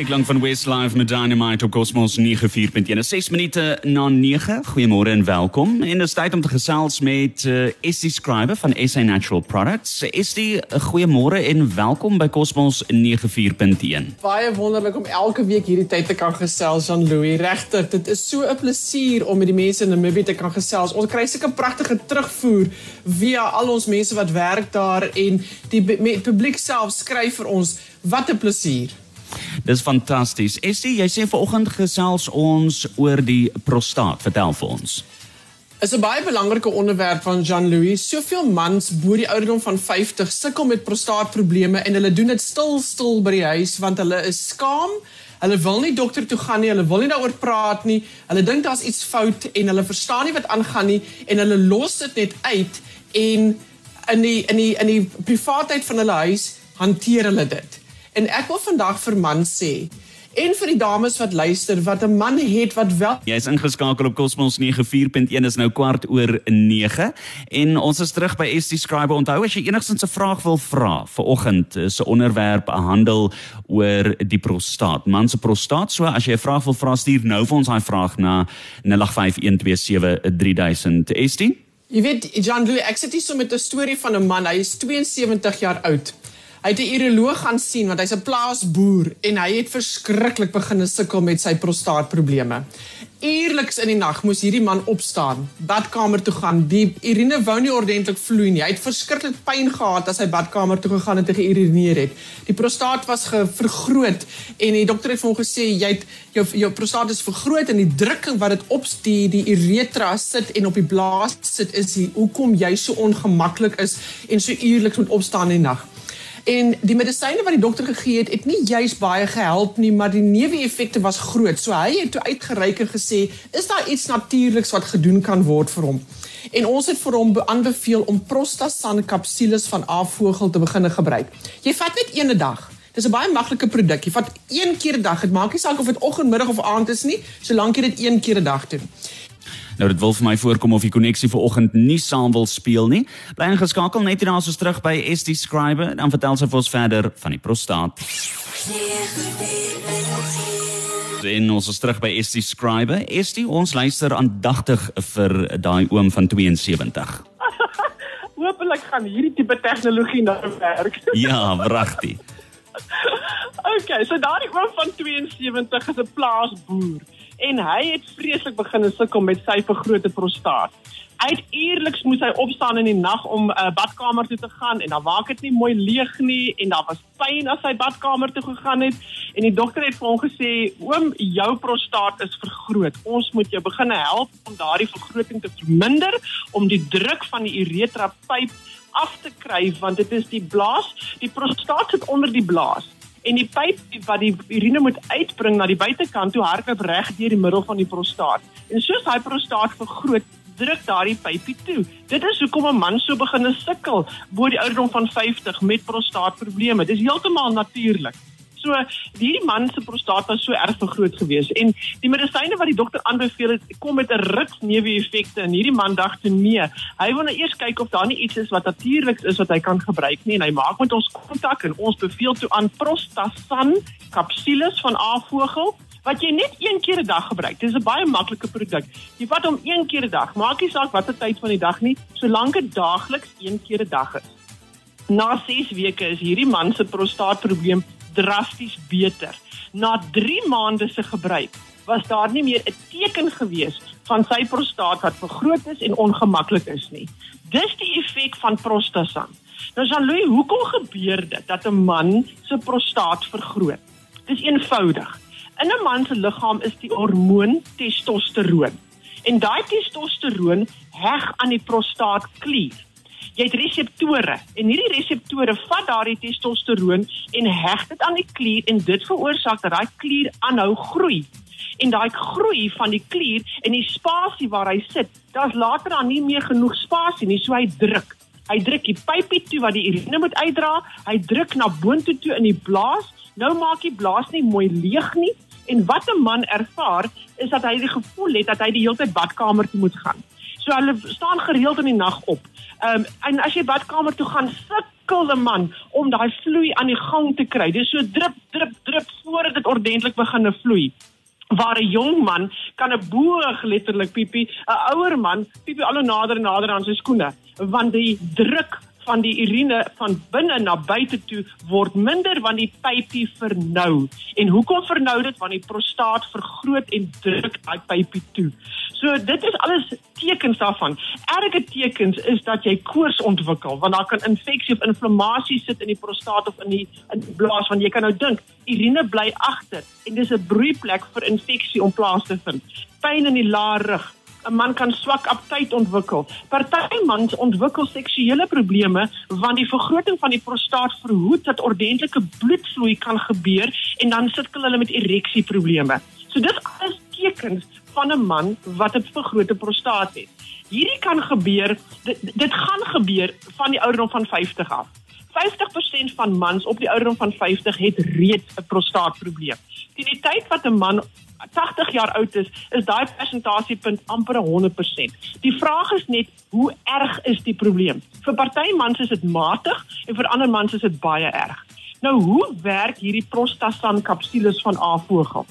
Ek lank van Westlife met Dynamite op Cosmos 94.1. 6 minute na 9. Goeiemôre en welkom. En dit is tyd om te gesels met uh, Estie Scriber van SA Natural Products. Uh, goeiemôre en welkom by Cosmos 94.1. Baie wonderlik om elke week hierdie tyd te kan gesels, Jean-Louis. Regtig, dit is so 'n plesier om met die mense in Namibia te kan gesels. Ons kry sulke pragtige terugvoer via al ons mense wat werk daar en die publiek self skryf vir ons. Wat 'n plesier. Dis fantasties. Estie, jy sê vanoggend gesels ons oor die prostaat. Vertel vir ons. Is 'n baie belangrike onderwerp van Jean-Louis. Soveel mans bo die ouderdom van 50 sukkel met prostaatprobleme en hulle doen dit stil stil by die huis want hulle is skaam. Hulle wil nie dokter toe gaan nie, hulle wil nie daaroor praat nie. Hulle dink daar's iets fout en hulle verstaan nie wat aangaan nie en hulle los dit net uit en in die in die in die privaatheid van hulle huis hanteer hulle dit. En ek wil vandag vir man sê en vir die dames wat luister wat 'n man het wat wel Jy's ingeskakel op Cosmos 94.1 is nou kwart oor 9 en ons is terug by ST Scribe. Onthou as jy enigsins 'n vraag wil vra vir oggend 'n onderwerp handel oor die prostaat. Man se prostaat. So as jy 'n vraag wil vra stuur nou vir ons daai vraag na 0851273000. ST Jy weet Jean-Louis ek sit hier so met 'n storie van 'n man. Hy is 72 jaar oud. Hy het 'n uroloog gaan sien want hy's 'n plaasboer en hy het verskriklik begin sukkel met sy prostaatprobleme. Eerliks in die nag moes hierdie man opstaan, badkamer toe gaan. Die urine wou nie ordentlik vloei nie. Hy het verskriklik pyn gehad as hy badkamer toe gegaan het en geurineer het. Die prostaat was vergroot en die dokter het vir hom gesê jy het jou jou prostaat is vergroot en die drukking wat dit op die die uretra sit en op die blaas sit is hoekom jy so ongemaklik is en so eerliks moet opstaan in die nag. En die medisyne wat die dokter gegee het, het nie juis baie gehelp nie, maar die neeweffekte was groot. So hy het toe uitgereik en gesê, "Is daar iets natuurliks wat gedoen kan word vir hom?" En ons het vir hom aanbeveel om Prostasan kapsules van Avogel te begin gebruik. Jy vat net een dag. Dis 'n baie maklike produk. Jy vat een keer 'n dag. Dit maak nie saak of dit oggend, middag of aand is nie, solank jy dit een keer 'n dag doen. Nou dit wil vir my voorkom of die koneksie vanoggend nie saam wil speel nie. Bly ingeskakel net hierna soos terug by SD Scribe dan vertel sy vir ons verder van die prostaat. En ons is terug by SD Scribe. SD ons luister aandagtig vir daai oom van 72. Hoopelik gaan hierdie tipe tegnologie nou werk. ja, wragtig. Okay, so daai oom van 72 is 'n plaasboer en hy het vreeslik begin sukkel met sy vergrote prostaat. Uiteerliks moes hy opstaan in die nag om 'n uh, badkamer toe te gaan en dan waak dit nie mooi leeg nie en daar was pyn as hy badkamer toe gegaan het en die dokter het vir hom gesê oom jou prostaat is vergroot. Ons moet jou begin help om daardie vergroting te verminder om die druk van die uretra pyp af te kry want dit is die blaas, die prostaat sit onder die blaas en die pyp wat die urine moet uitbring na die buitekant toe hardloop reg deur die middel van die prostaat. En soos hy prostaat vergroot, druk daardie pypie toe. Dit is hoekom 'n man so begin sukkel bo die ouderdom van 50 met prostaatprobleme. Dis heeltemal natuurlik. So hierdie man se prostaat was so erg vergroot geweest en die medisyne wat die dokter aanbeveel het kom met 'n rits neeweffekte en hierdie man dagte nee, hy wil nou eers kyk of daar nie iets is wat natuurliks is wat hy kan gebruik nie en hy maak met ons kontak en ons beveel toe aan Prostasan kapsules van Avogel wat jy net een keer 'n dag gebruik. Dit is 'n baie maklike produk. Jy vat hom een keer 'n dag. Maak nie saak watter tyd van die dag nie, solank dit daagliks een keer 'n dag is. Na 6 weke is hierdie man se prostaatprobleem drasties beter. Na 3 maande se gebruik was daar nie meer 'n teken gewees van sy prostaat wat vergroot is en ongemaklik is nie. Dis die effek van prostasan. Nou Jean-Louis, hoekom gebeur dit dat 'n man se prostaat vergroot? Dis eenvoudig. In 'n man se liggaam is die hormoon testosteroon. En daai testosteroon heg aan die prostaatklier jy het reseptore en hierdie reseptore vat daardie testosteroon en heg dit aan die klier en dit veroorsaak dat daai klier aanhou groei. En daai groei van die klier en die spasie waar hy sit, daar's later dan nie meer genoeg spasie nie, so hy druk. Hy druk die pypie toe wat die urine moet uitdra, hy druk na boontoe toe in die blaas. Nou maak die blaas nie mooi leeg nie en wat 'n man ervaar is dat hy die gevoel het dat hy die hele tyd badkamer toe moet gaan. So hulle staan gereeld in die nag op. Ehm um, en as jy badkamer toe gaan, sukkel 'n man om daai vloei aan die gang te kry. Dis so drup drup drup voordat dit ordentlik begin vloei waar 'n jong man kan 'n boog letterlik piepie, 'n ouer man piepie al hoe nader en nader aan sy skoene, want die druk van die urine van binne na buite toe word minder want die pypie vernou. En hoekom vernou dit? Want die prostaat vergroot en druk daai pypie toe. So dit is alles tekens daarvan. Erge tekens is dat jy koors ontwikkel want daar kan infeksie of inflammasie sit in die prostaat of in die in die blaas want jy kan nou dink urine bly agter en dis 'n broeiplek vir infeksie om plaas te vind. Pyn in die laar rug, 'n man kan swak aptyt ontwikkel. Party mans ontwikkel seksuele probleme want die vergroting van die prostaat verhoed dat ordentlike bloedvloei kan gebeur en dan sukkel hulle met ereksieprobleme. So dis alles tekens van 'n man wat 'n vergrote prostaat het. Hierdie kan gebeur dit, dit gaan gebeur van die ouderdom van 50 af. 50% van mans op die ouderdom van 50 het reeds 'n prostaatprobleem. Teen die tyd wat 'n man 80 jaar oud is, is daai persentasiepunt amper 100%. Die vraag is net hoe erg is die probleem? Vir party mans is dit matig en vir ander mans is dit baie erg. Nou hoe werk hierdie prostasan kapsules van A-vogel?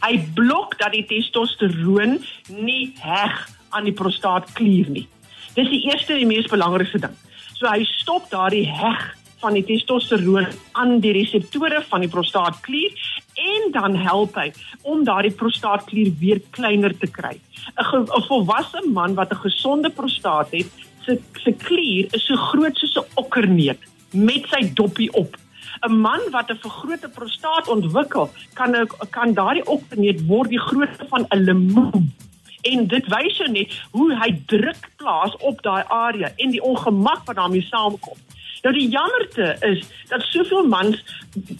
Hy blok dat die testosteroon nie heg aan die prostaatklier nie. Dis die eerste en mees belangrikste ding. So hy stop daardie heg van die testosteroon aan die reseptore van die prostaatklier en dan help hy om daardie prostaatklier weer kleiner te kry. 'n 'n volwasse man wat 'n gesonde prostaat het, se se klier is so groot soos 'n okkerneet met sy doppie op. 'n Man wat 'n vergrote prostaat ontwikkel, kan kan daardie okkerneet word die grootte van 'n lemoen en dit wys jou net hoe hy druk plaas op daai area en die ongemak wat daarmee saamkom. Nou die jammerte is dat soveel mans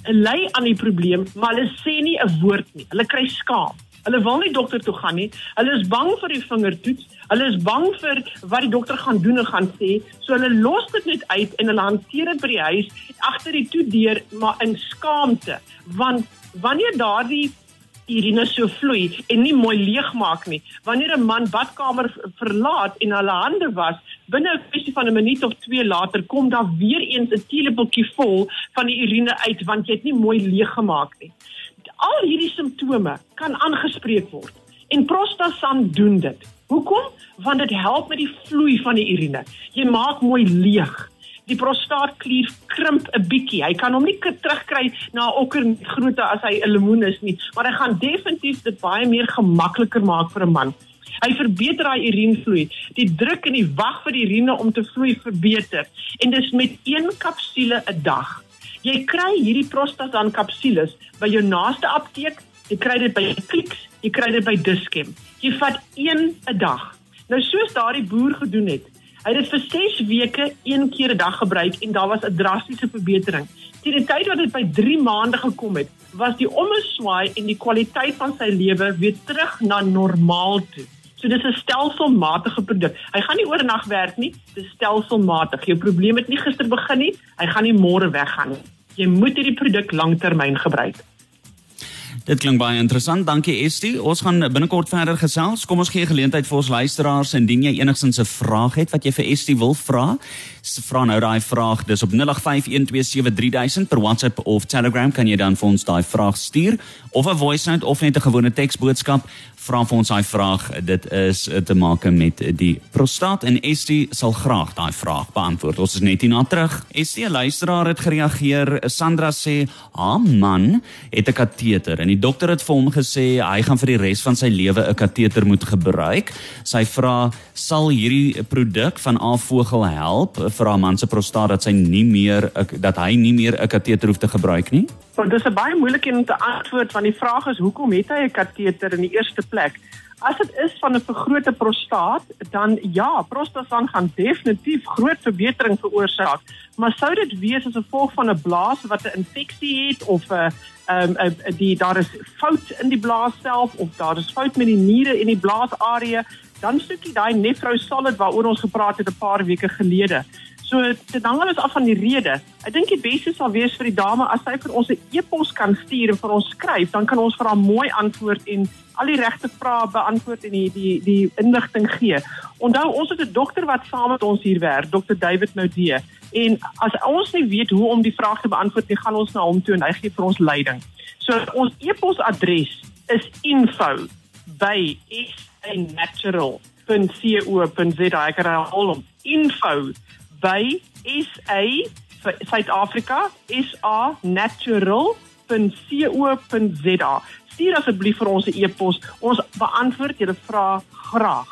ly aan die probleem, maar hulle sê nie 'n woord nie. Hulle kry skaam. Hulle wil nie dokter toe gaan nie. Hulle is bang vir die vingertoets. Hulle is bang vir wat die dokter gaan doen en gaan sê. So hulle los dit net uit en hulle hanteer dit by die huis agter die toedeur maar in skaamte. Want wanneer daardie urine so vloei en nie mooi leegmaak nie. Wanneer 'n man badkamer verlaat en hulle hande was, binne 'n kwessie van 'n minuut of 2 later kom daar weer eens 'n teelepeltjie vol van die urine uit want jy het nie mooi leeggemaak nie. Al hierdie simptome kan aangespreek word en Prostasan doen dit. Hoekom? Want dit help met die vloei van die urine. Jy maak mooi leeg die prostaatklier krimp 'n bietjie. Hy kan hom nie terugkry na okker grootte as hy 'n lemoen is nie, maar hy gaan definitief dit baie meer gemakliker maak vir 'n man. Hy verbeter daai urinevloei. Die druk in die wag vir die urine om te vloei verbeter en dis met een kapsule 'n dag. Jy kry hierdie prostasan kapsules by jou naaste apteek. Jy kry dit by Clicks, jy kry dit by Dischem. Jy vat een 'n dag. Nou soos daardie boer gedoen het, Hy het dit vir 6 weke een keer 'n dag gebruik en daar was 'n drastiese verbetering. Teen die tyd wat dit by 3 maande gekom het, was die ommeswaai en die kwaliteit van sy lewe weer terug na normaal toe. So dis 'n stelselmatige produk. Hy gaan nie oornag werk nie, dis stelselmatig. Jou probleem het nie gister begin nie, hy gaan nie môre weggaan nie. Jy moet hierdie produk lanktermyn gebruik. Dit klink baie interessant. Dankie Estie. Ons gaan binnekort verder gesels. Kom ons gee geleentheid vir ons luisteraars indien jy enigsins 'n vraag het wat jy vir Estie wil vra. Vra nou daai vraag. Dis op 0851273000 per WhatsApp of Telegram kan jy dan vir ons daai vraag stuur of 'n voice note of net 'n gewone teksboodskap vra vir ons daai vraag. Dit is te maak met die prostaat en Estie sal graag daai vraag beantwoord. Ons is net hierna terug. Estie, luisteraar het gereageer. Sandra sê haar man het 'n kateter en die dokter het vir hom gesê hy gaan vir die res van sy lewe 'n kateter moet gebruik. Sy vra sal hierdie produk van Avogel help vir haar man se prostaat dat sy nie meer dat hy nie meer 'n kateter hoef te gebruik nie? Want dis 'n baie moeilike een te antwoord want die vraag is hoekom het hy 'n kateter in die eerste plek? As dit is van 'n vergrote prostaat, dan ja, prostasan gaan definitief groot verbetering veroorsaak. Maar sou dit wees as gevolg van 'n blaas wat 'n infeksie het of 'n ehm um, die daar is fout in die blaas self of daar is fout met die niere in die blaasarea, dan soek jy daai nefrosolid waaroor ons gepraat het 'n paar weke gelede. So dit hang alles af van die rede. Ek dink die beste sal wees vir die dame as sy vir ons 'n e-pos kan stuur en vir ons skryf, dan kan ons vir haar mooi antwoord en al die regte vrae beantwoord en die die die inligting gee. Onthou ons het 'n dokter wat saam met ons hier werk, Dr David Noudee. En as ons nie weet hoe om die vraag te beantwoord nie, gaan ons na hom toe en hy gee vir ons leiding. So ons e-posadres is info@sanatural.co.za. Ek herhaal hom. info by SA Suid-Afrika SA natural.co.za. Stuur asseblief vir ons 'n e-pos. Ons beantwoord julle vrae graag.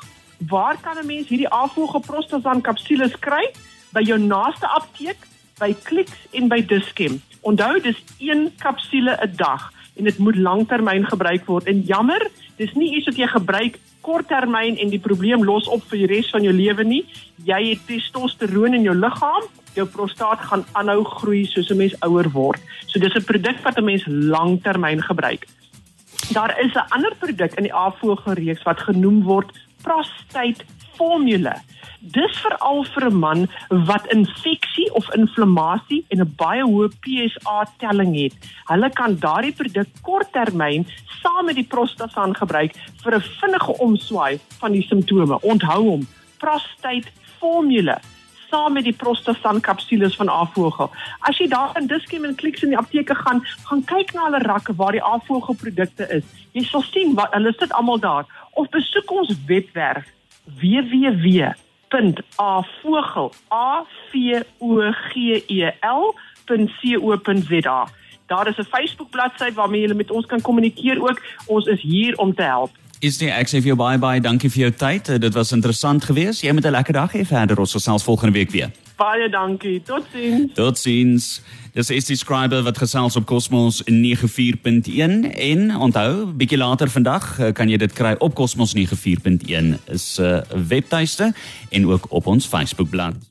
Waar kan 'n mens hierdie afvoege prostasan kapsules kry? By jou naaste apteek, by Clicks en by Dischem. Onthou, dis een kapsule 'n dag en dit moet langtermyn gebruik word. En jammer, dis nie iets wat jy gebruik korttermyn en die probleem los op vir die res van jou lewe nie. Jy het testosteroon in jou liggaam, jou prostaat gaan aanhou groei soos 'n mens ouer word. So dis 'n produk wat 'n mens langtermyn gebruik. Daar is 'n ander produk in die afvoerreeks wat genoem word prostate formule. Dis veral vir 'n man wat infeksie of inflammasie en 'n baie hoë PSA telling het. Hulle kan daardie produk korttermyn saam met die prostasan gebruik vir 'n vinnige omswaai van die simptome. Onthou hom, prostate formule saam met die prostasan kapsules van Avogel. As jy daar in Dischem en Clicks in die apteke gaan, gaan kyk na hulle rakke waar die Avogel produkte is. Jy sal sien wat hulle sit almal daar of besoek ons webwerf www.avogel.co.za. Daar is 'n Facebook bladsy waarmee jy met ons kan kommunikeer ook. Ons is hier om te help. Is dit ek sê vir jou bye bye, dankie vir jou tyd. Dit was interessant geweest. Jy moet 'n lekker dag hê verder. Ons gesels volgende week weer. Baie dankie. Totsiens. Totsiens. Dis is die skrywer wat gesels op Cosmos 94.1 en onthou, bietjie later vandag eh, kan jy dit kry op Cosmos 94.1 is 'n webtuiste en ook op ons Facebookblad.